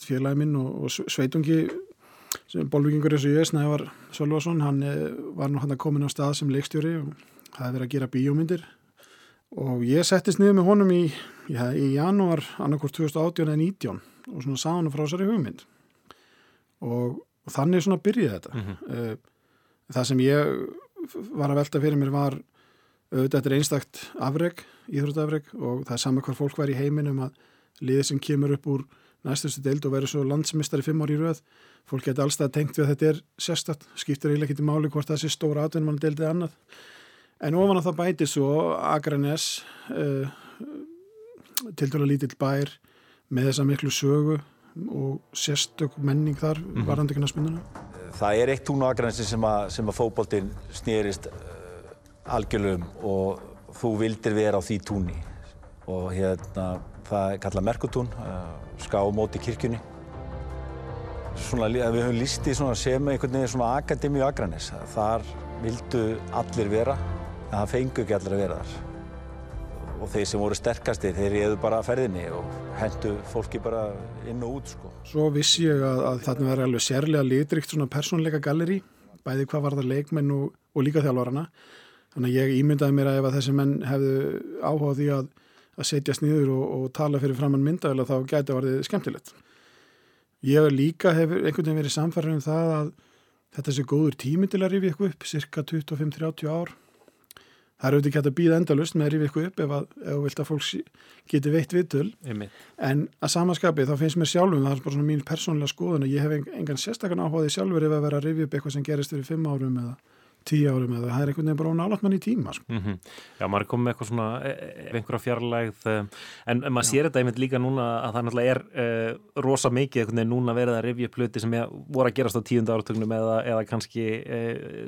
félagi minn og, og sveitungi sem bólvíkingur eins og ég, Snævar Sölvason hann uh, var nú hann að komin á stað sem leikstjóri og það hefði verið að gera bíómyndir. Og ég settist niður með honum í, já, í janúar annarkort 2018 eða 19 og svona sá hann frá þessari hugmynd. Og, og þannig svona byrjaði þetta. Mhm. uh, það sem ég var að velta fyrir mér var auðvitað þetta er einstakt afreg, íþróttafreg og það er sama hvar fólk var í heiminum að liðið sem kemur upp úr næstustu deild og verður svo landsmistari fimm ári í röð fólk geti allstað tengt við að þetta er sérstatt, skiptir eiginlega ekki til máli hvort það sé stóra atvinnum mann deildið annað. En ofan að það bæti svo Akranes uh, til dæla lítill bær með þessa miklu sögu og sérstök menning þar mm -hmm. varðandi knaspinduna Það er eitt tún á Akranesi sem að, að fókbóltinn snýrist uh, algjörlum og þú vildir vera á því túnni og hérna það er kallað Merkutún, uh, ská móti kirkjunni. Svona, við höfum líst í svona sem einhvern veginn svona akademi á Akranes. Þar vildu allir vera, en það fengu ekki allir að vera þar. Og þeir sem voru sterkastir, þeir réðu bara að ferðinni og hendu fólki bara inn og út sko. Svo vissi ég að, að þarna verði alveg sérlega litrikt svona persónleika galleri, bæði hvað var það leikmenn og, og líka þjálfarana. Þannig að ég ímyndaði mér að ef að þessi menn hefðu áhuga á því að, að setjast niður og, og tala fyrir framann myndaðila þá gæti að verði skemmtilegt. Ég líka hefur einhvern veginn verið samfærður um það að þetta sé góður tími til að rifja ykkur upp, cirka 25-30 ár. Það er auðvitað ekki hægt að býða endalust með að rifja ykkur upp ef, þú vilt að fólk sí- geti veitt viðtöl. En að samaskapið þá finnst mér sjálfum, það er bara svona mín persónulega skoðun að ég hef en- engan sérstakann áhugaði sjálfur ef að vera að rifja upp eitthvað sem gerist fyrir fimm árum eða tíu árum eða það er einhvern veginn bara nálátt mann í tíma. Sko. Mm Já, maður er komið með eitthvað svona e- e- einhverja fjarlægð eh, en, maður sér þetta einmitt líka núna að það náttúrulega er e, rosa mikið einhvern veginn núna verið að rifja upp hluti sem er, voru að gerast á tíunda áratögnum eða, eða kannski e,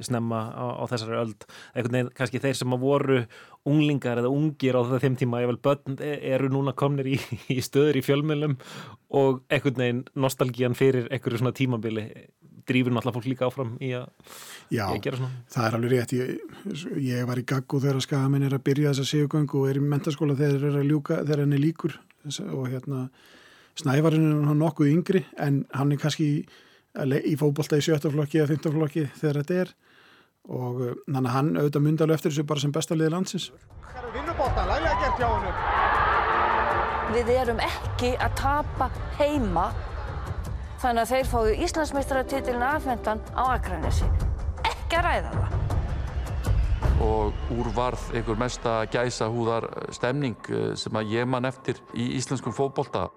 snemma á, á þessari öld einhvern veginn kannski þeir sem voru unglingar eða ungir á þeim tíma ég vel börn e- eru núna komnir í, í stöður í fjölmjölum og einhvern veginn nostalgían fyrir einhverju svona tímabili drífur náttúrulega fólk líka áfram í að, Já, í að gera svona það er alveg rétt. Ég, ég var í gaggu þegar skagamenn er að byrja þessa sigugöngu og er í mentaskóla þegar eru að ljúka, þegar henni líkur og hérna Snævarinn er hann nokkuð yngri en hann er kannski í, í fótbolta í sjöttaflokki eða fymtaflokki þegar þetta er og uh, þannig að hann auðvitað myndi alveg eftir þessu bara sem besta liði landsins. Vinnubóltan, laglega gert hjá honum. Við erum ekki að tapa heima þannig að þeir fáu Íslandsmeistaratitilin afhendan á Akranesi. Ekki að ræða það. og úr varð einhver mesta gæsa húðar stemning eh, sem að ég man eftir í íslenskum fótbolta.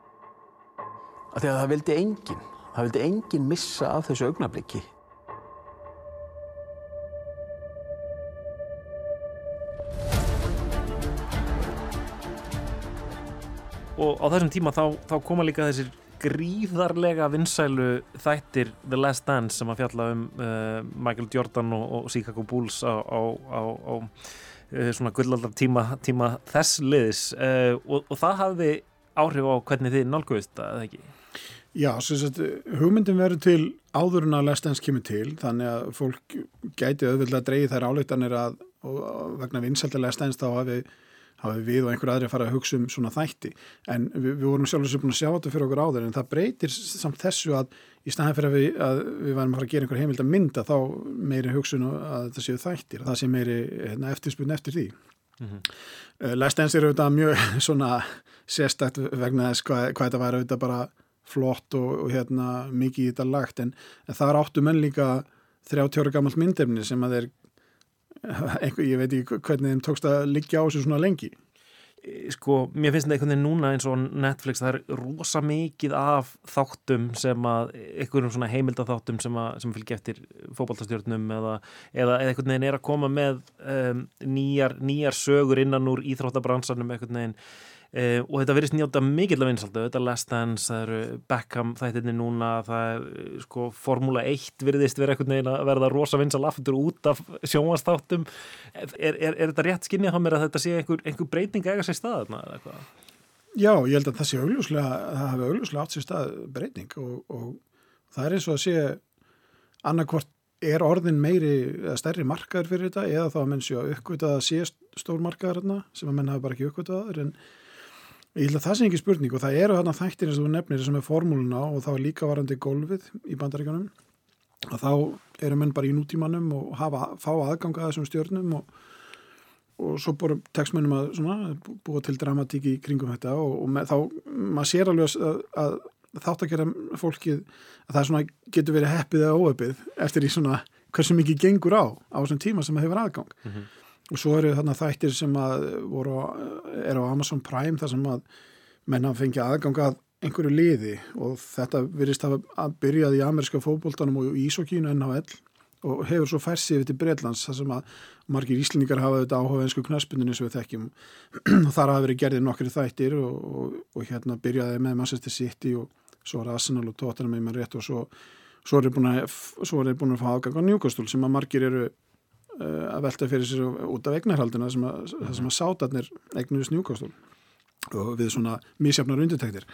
Af því að það vildi enginn, það vildi enginn missa af þessu augnabliki. og á þessum tíma þá, þá koma líka þessir gríðarlega vinsælu þættir The Last Dance sem að fjalla um uh, Michael Jordan og, og Chicago Bulls á, á, á, á uh, svona gullaldar tíma, tíma þess liðis uh, og, og það hafði áhrif á hvernig þið nálguðist það, eða ekki? Já, sagt, hugmyndin verður til áður en að lestens kemur til, þannig að fólk gæti auðvitað að dreigi þær álíktanir að vegna vinsælta lestens þá hafi, hafi við og einhver aðri að fara að hugsa um svona þætti. En við, við vorum sjálfur sem búin að sjá þetta fyrir okkur áður en það breytir samt þessu að í staðan fyrir að við, að við varum að fara að gera einhver heimild að mynda þá meiri hugsun að þetta séu þættir það sé meiri hérna, eftirspunni eftir því. Mm -hmm. Last Dance er auðvitað mjög svona sérstætt vegna þess hvað, hvað þetta var auðvitað bara flott og, og hérna mikið í þetta lagt. En, en það er áttu menn líka 30 ára gammalt myndefni sem að þeir einhver, ég veit ekki hvernig þeim tókst að liggja á þessu svona lengi. Sko, mér finnst þetta einhvern veginn núna eins og Netflix, það er rosa mikið af þáttum sem að einhverjum svona heimildatháttum sem sem fylgja eftir fókbaltastjórnum eða, eða einhvern veginn er að koma með um, nýjar, nýjar sögur innan úr íþróttabransanum einhvern veginn Uh, og þetta verðist njóta mikill af vinsaldu þetta Last Dance, það eru Beckham þættinni núna, það er sko Formula 1 verðist verið einhvern veginn að verða rosa vinsal aftur út af sjónvastáttum er, er, er þetta rétt skinnið á mér að þetta sé einhver, einhver breyting eiga sér stað eða eitthvað? Já, ég held að það sé augljóslega það hafi augljóslega átt sér stað breyting og, og það er eins og að sé annarkvort er orðin meiri eða stærri markaður fyrir þetta eða þá að menn sé að uppgöta að sé stór markaður sem að menn hafi bara ekki uppgötaður en Ég held að það sé ekki spurning og það eru þarna þættir eins og þú nefnir sem er formúluna og þá er líka varandi gólfið í bandaríkanum og þá eru menn bara í nútímanum og hafa, fá aðganga að þessum stjórnum og, og svo búið textmennum að svona, búa til dramatíki kringum þetta og, og með, þá maður sér alveg að, að þátt að gera fólkið að það svona getur verið heppið eða óöpið eftir í svona hversu mikið gengur á á þessum tíma sem það hefur aðgang. Mm -hmm og svo eru þarna þættir sem að voru, er á Amazon Prime þar sem að menna fengja aðganga að einhverju liði. Og þetta virðist að byrjaði í amerska fókbóltanum og í Ísokínu NHL og hefur svo færsið yfir til Breitlands þar sem að margir íslendingar hafa þetta áhuga einsku knaspundinu sem við þekkjum. Og þar hafa verið gerðið nokkri þættir og, og, og hérna byrjaði með Manchester City og svo er Arsenal og Tottenham mér rétt og svo, svo er það búin að fá aðgang á Newcastle sem að margir eru að velta fyrir sér út af eignarhaldina sem að, mm -hmm. að sátarnir eignuðu snjúkastól og við svona mísjafnar undirtæktir.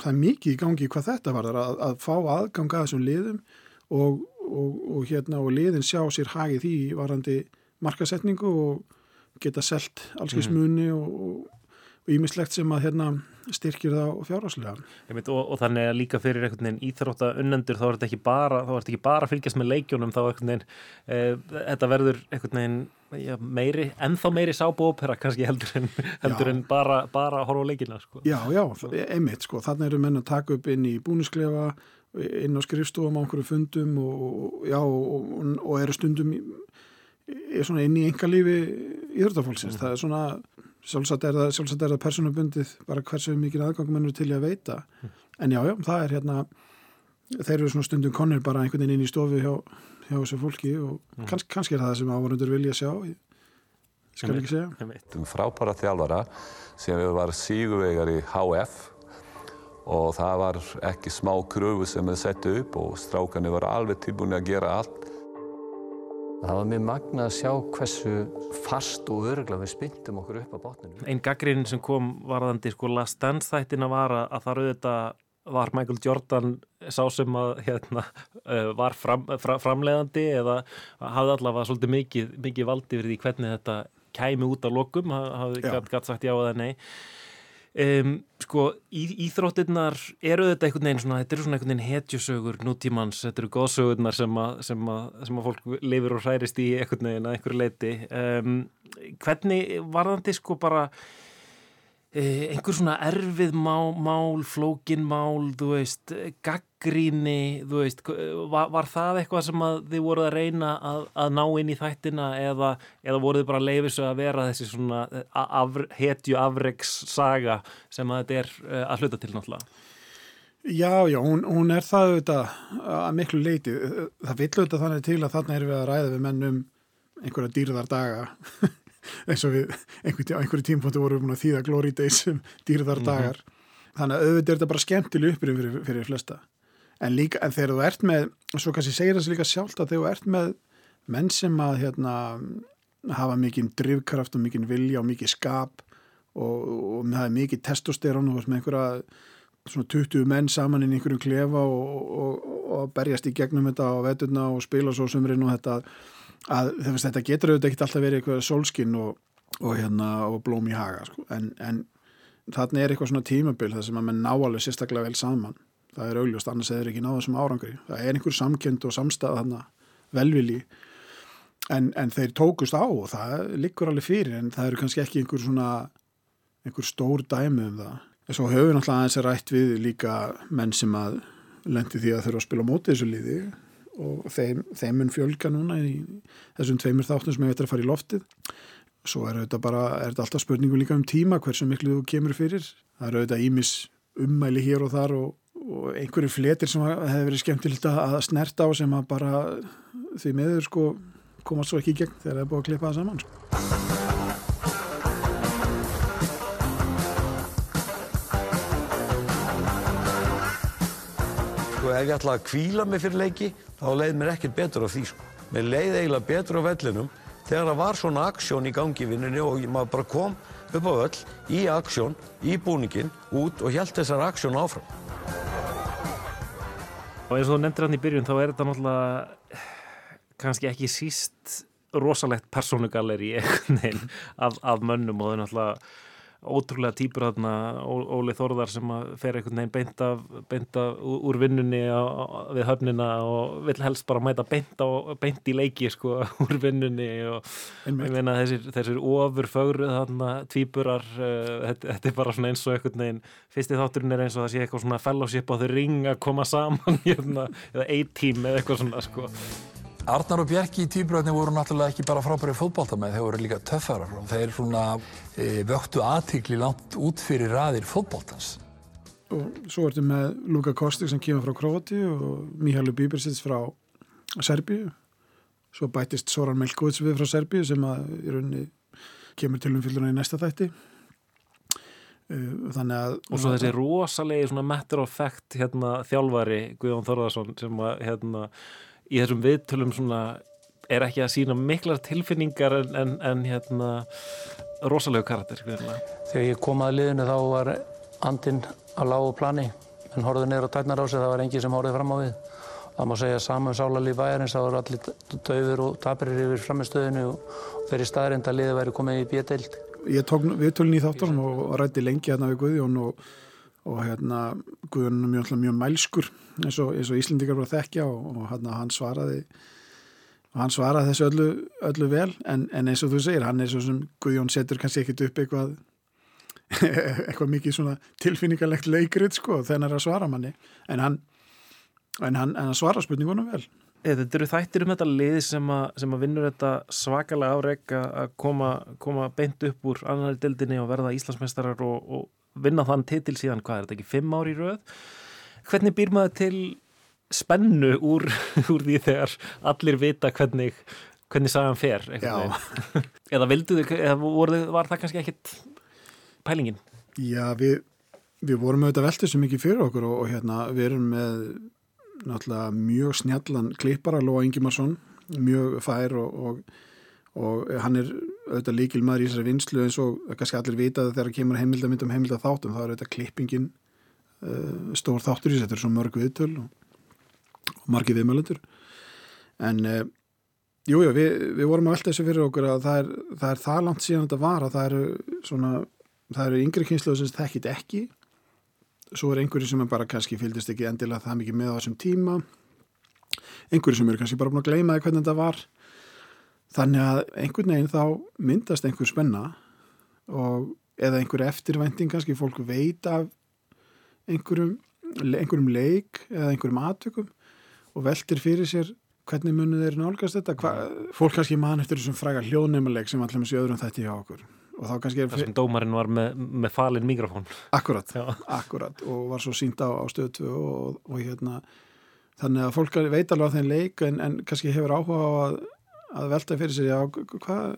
Það er mikið í gangi hvað þetta var að, að fá aðganga að þessum liðum og, og, og hérna og liðin sjá sér hagið því varandi markasetningu og geta selt allskismunni mm -hmm. og, og ímislegt sem að hérna, styrkir það fjárháslega. Og, og þannig að líka fyrir íþrótta unnendur þá er þetta ekki bara, þá er þetta ekki bara fylgjast með leikjónum þá veginn, e, þetta verður veginn já, meiri, ennþá meiri sábópera kannski heldur en, heldur en bara, bara horfa á leikina. Sko. Já, já, einmitt sko, þannig eru menn að taka upp inn í búnisklefa, inn á skrifstofum á einhverju fundum og, já, og, og eru stundum í, í, inn í engalífi íþróttafólksins, mm. það er svona sjálfsagt er það, sjálfsagt er það personabundið bara hversu mikið aðgangum er til að veita mm. en já, já, það er hérna þeir eru svona stundum konir bara einhvern veginn inn í stofu hjá, hjá þessu fólki og mm. kanns, kannski er það sem ávarundur vilja sjá ég skal ekki segja Frábæra þjálfara sem við varum síguvegar í HF og það var ekki smá kröfu sem við settu upp og strákarnir var alveg tilbúin að gera allt Það var mjög magna að sjá hversu fast og öruglega við spyndum okkur upp á botninu. Einn gaggrinn sem kom varðandi sko Last Dance þættina var að það auðvitað var Michael Jordan sá sem að hérna, uh, var fram, fra, framleiðandi eða hafði allavega svolítið mikið, mikið valdi fyrir því hvernig þetta kæmi út á lokum, hafði gætt sagt já eða nei. Um, sko, í, íþróttirnar eru þetta einhvern veginn svona, þetta eru svona einhvern veginn hetjusögur nútímans, þetta eru góðsögurnar sem að, sem að, sem að fólk lifir og hærist í einhvern veginn að einhverju leiti um, hvernig varðandi sko bara einhver svona erfið mál, mál flókin mál, þú veist gaggríni, þú veist var, var það eitthvað sem þið voruð að reyna að, að ná inn í þættina eða, eða voruð þið bara að leiðis að vera þessi svona af, hetju afreiks saga sem að þetta er að hluta til náttúrulega? Já, já, hún, hún er það auðvitað að miklu leiti það vill auðvitað þannig til að þarna erum við að ræða við mennum einhverja dýrðar daga eins og við einhverju einhver tímpunktu vorum við að þýða Glory Days sem dýrðar mhm. dagar mm -hmm. þannig að auðvitað er þetta bara skemmtileg uppbyrjum fyrir, fyrir flesta en, líka, en þegar þú ert með og svo kannski segir þessi líka sjálft að þegar þú ert með menn sem að hérna, hafa mikið drivkraft og mikið vilja og mikið skap og, og það er mikið testosterón og með einhverja svona 20 menn saman inn í einhverju klefa og, og, og berjast í gegnum þetta og veturna og spila svo sumrin og þetta að veist, þetta getur auðvitað ekki alltaf verið eitthvað solskinn og, og hérna og blóm í haga sko. en, en þarna er eitthvað svona tímabil þar sem að menn ná alveg sérstaklega vel saman. Það er augljóst, annars eða ekki náða þessum árangri. Það er einhver samkjönd og samstæð þarna velvili en, en þeir tókust á og það liggur alveg fyrir en það eru kannski ekki einhver svona einhver stór dæmi um það. En svo höfum við náttúrulega aðeins rætt við líka menn sem að lendi því að þurfa að spila móti þessu liði og þeim, þeim mun fjölga núna í þessum tveimur þáttum sem ég veit að fara í loftið svo er þetta bara, er þetta alltaf spurningu líka um tíma hversu miklu þú kemur fyrir það eru auðvitað ímis ummæli hér og þar og, og einhverju fletir sem hefur verið skemmtilegt að snerta á sem að bara því meður sko komast svo ekki í gegn þegar það er búið að klippa það saman sko. Ef ég ætla að kvíla mig fyrir leiki þá leið mér ekkert betur á því sko. Mér leið eiginlega betur á vellinum þegar það var svona aksjón í gangi í vinnunni og maður bara kom upp á völl í aksjón, í búningin, út og held þessar aksjón áfram. Og eins og þú nefndir hann í byrjun þá er þetta náttúrulega kannski ekki síst rosalegt persónugalleri af, af mönnum og er náttúrulega ótrúlega týpur þarna Óli Þorðar sem fer einhvern veginn beint, af, beint af, úr vinnunni við höfnina og vill helst bara mæta beint, á, beint í leiki sko úr vinnunni og ég meina þessir, þessir ofurfögru þarna týpurar uh, þetta, þetta er bara svona eins og einhvern veginn fyrsti þátturinn er eins og það sé eitthvað svona fellowship á þau ring að koma saman hérna, eða A-team eða eitthvað svona sko Arnar og Bjerki í týbröðni voru náttúrulega ekki bara frábæri fótballtamenn, þeir voru líka töffarar og þeir svona e, vöktu aðtíkli langt út fyrir raðir fótballtans. Og svo ertu með Luka Kostik sem kemur frá Króti og Mihálu Bíbersits frá Serbíu. Svo bætist Soran Melkovits við frá Serbíu sem að í rauninni kemur til umfylluna í næsta þætti. Þannig að... Og svo þessi rosalegi svona matter of fact hérna, þjálfari Guðjón Þorðarsson sem að hérna í þessum viðtölum svona er ekki að sína miklar tilfinningar en, en, en hérna rosalegu karakter hvernig. Þegar ég kom að liðinu þá var andinn að lágu plani en horfið niður á tæknar á sig það var engi sem horfið fram á við það má segja saman sálarlíf bæjarins það voru allir döfur og tapirir yfir framistöðinu og þeirri staðrind að liði væri komið í bjöðdeild Ég tók viðtölun í þáttunum og rætti lengi hérna við Guðjón og, og hérna Guðjón er mjög, mjög mælskur eins og, og Íslendikar var að þekkja og, og hérna hann svaraði og hann svaraði þessu öllu, öllu vel. En, en eins og þú segir, hann er svo sem Guðjón setur kannski ekkit upp eitthvað eitthvað mikið svona tilfinningarlegt leikrið sko þennar að svara manni. En hann, en hann, en hann svara spurningunum vel. Þetta eru þættir um þetta lið sem að, sem að vinnur þetta svakalega áreg að koma, koma beint upp úr annari dildinni og verða Íslandsmeistarar og, og vinna þann titil síðan, hvað er þetta ekki, fimm ár í rauð hvernig býr maður til spennu úr, úr því þegar allir vita hvernig hvernig sagan fer eða vildu þau, eða voru, var það kannski ekkit pælingin? Já, við, við vorum auðvitað veltið svo mikið fyrir okkur og, og hérna við erum með náttúrulega mjög snjallan klippara Lóa Ingimarsson, mjög fær og, og, og hann er auðvitað líkil maður í þessari vinslu eins og kannski allir vitaði þegar kemur heimildamindum heimilda þáttum, þá er auðvitað klippingin uh, stór þáttur í þetta er svo mörg viðtöl og, og margi viðmjölendur en uh, jújú, jú, við, við vorum að velta þessu fyrir okkur að það er það, er það langt síðan þetta var að það eru svona, það eru yngri kynslu sem þekkit ekki. Svo er einhverju sem bara kannski fylgist ekki endilega það mikið með á þessum tíma. Einhverju sem eru kannski bara búin að gleyma hvernig þetta var þannig að einhvern veginn þá myndast einhver spenna og eða einhverju eftirvænting kannski fólk veit af einhverjum, einhverjum leik eða einhverjum atökum og veltir fyrir sér hvernig munið þeir nálgast þetta. Hva, fólk kannski mann eftir þessum fræga hljóðneimuleik sem allir með sér öðrum þetta hjá okkur. Og það sem dómarinn var með, með falin mikrofón. Akkurat, akkurat. Og var svo sínt á, á stöðtu og, og hérna. Þannig að fólk veit alveg á þenn leik en, en kannski hefur áhuga á að, að velta fyrir sér já, hvað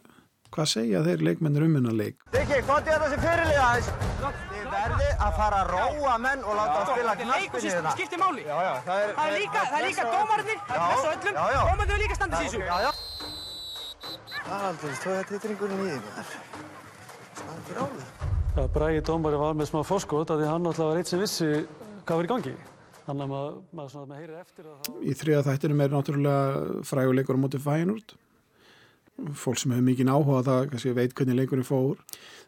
hva segja þeir leikmennir um hennar leik? Rikki, hvað er þessi fyrirlið aðeins? Þið verði að fara að róa menn og láta að spila knaspinu hérna. skiptir máli. Já, já, það er, það er líka, það er líka dómarnir það er pressa öllum, dómarnir er líka standið sísu já, já. Aldrei, þú hefði titringurinn í þig Standir á þig Já, Bræði dómari var með smá fórskot að því hann alltaf var eitt sem vissi hvað var í gangi. Þannig að maður, maður, heyrir eftir Í þriða þættinum er náttúrulega fræguleikur á móti Fæinúrt fólk sem hefur mikið áhuga á það, kannski veit hvernig leikurinn fór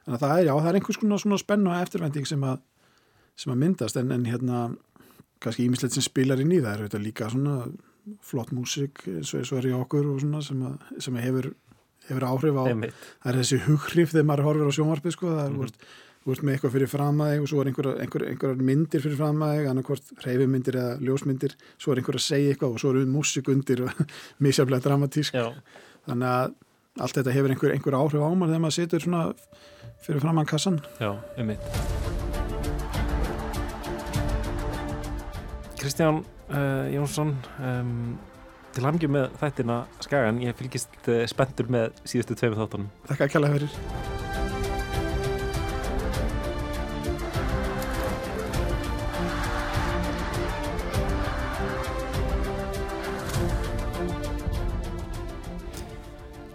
þannig að það er, já, það er einhvers konar svona spennu og eftirvending sem að, sem að myndast en, en hérna, kannski ímislegt sem spilar inn í það er þetta líka svona flott músik eins og, eins og er í okkur og svona sem, að, sem hefur, hefur áhrif á það er þessi hughrif þegar maður horfir á sjónvarpið sko, það er, mm -hmm. þú ert með eitthvað fyrir framæg og svo er einhverjar einhver, einhver myndir fyrir framæg annarkvort reyfimyndir eða ljósmyndir svo er einhver að segja eitthvað og svo er músik undir og misjaflega dramatísk Já. Þannig að allt þetta hefur einhver, einhver áhrif á mann þegar maður situr svona fyrir framann kassan Já, um mitt Kristján uh, Jónsson um, til hamngjum með þættina Skagan ég fylgist uh, spenntur með síðustu tveimur þáttunum. Þakka ekki alveg fyrir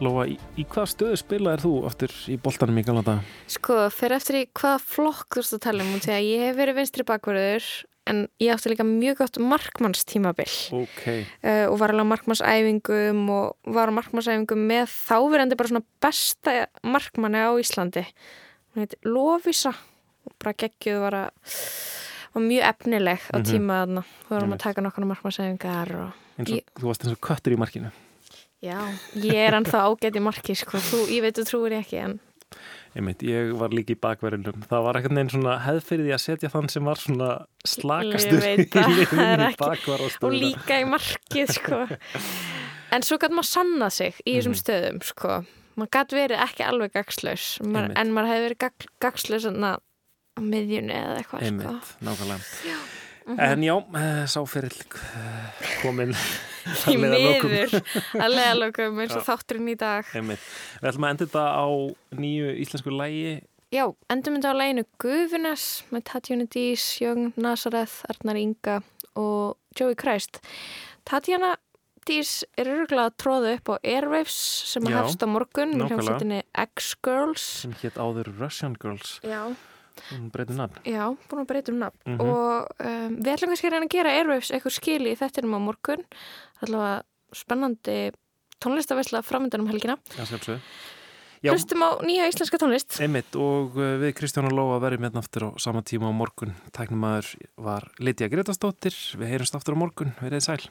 Lóa, í, í hvað stöðu spilaðir þú aftur í boltanum í galanda? Sko, fyrir eftir í hvaða flokk þú ert að tala um og að ég hef verið vinstri bakverður en ég átti líka mjög gott markmannstímabil Ok uh, og var alveg markmannsæfingum og var markmannsæfingum með þáverandi bara svona besta markmanni á Íslandi hún heiti Lovisa og bara geggjuð var að var mjög efnileg á Mhm. tíma þarna þú varum Einmitt. að taka nokkana markmannsæfingar og og, Þú varst eins og köttur í markinu já, ég er ennþá ágætt í marki sko, þú, ég veit þú trúir ég ekki en Einmitt, ég var líka í bakverðinum það var ekkert neginn svona hefð fyrir því að setja þann sem var svona slakastur Ég í liðinu bakvar og líka í markið sko. en svo gæti maður sanna sig í þessum Mhm. stöðum sko. maður gæti verið ekki alveg gagslaus en maður hefði verið gag, gagslaus svona á miðjunni eða eitthvað sko. Einmitt, nákvæmlega Mhm. En já, eh, sá fyrir komin í miður að leðalokum eins og þátturinn í dag. Einmitt. Við ætlum að enda þetta á nýju íslensku lægi já, endum þetta á læginu Gufunes með Tatjana Dís, Jörn Nazareth Arnar Inga og Joey Christ. Tatjana Dís er örgulega að tróða upp á Airwaves sem að hefst á morgun. Nákvæmlega. hljómsveitinni X-Girls. Sem hétt áður Russian Girls. Já. Hún breytir nafn. Já, búin að breyta um nafn. Mhm. og um, við ætlum kannski að reyna að gera Airwaves eitthvað skili í þettinum á morgun. Allavega spennandi tónlistavesla framöndan um helgina. Já, sjálfsög Já, Hlustum á nýja íslenska tónlist. Einmitt og eh, við Kristján og Lóa verðum hérna aftur á sama tíma á morgun. Tæknumæður var Lítiða Gretastóttir Við heyrumst aftur á morgun, verið sæl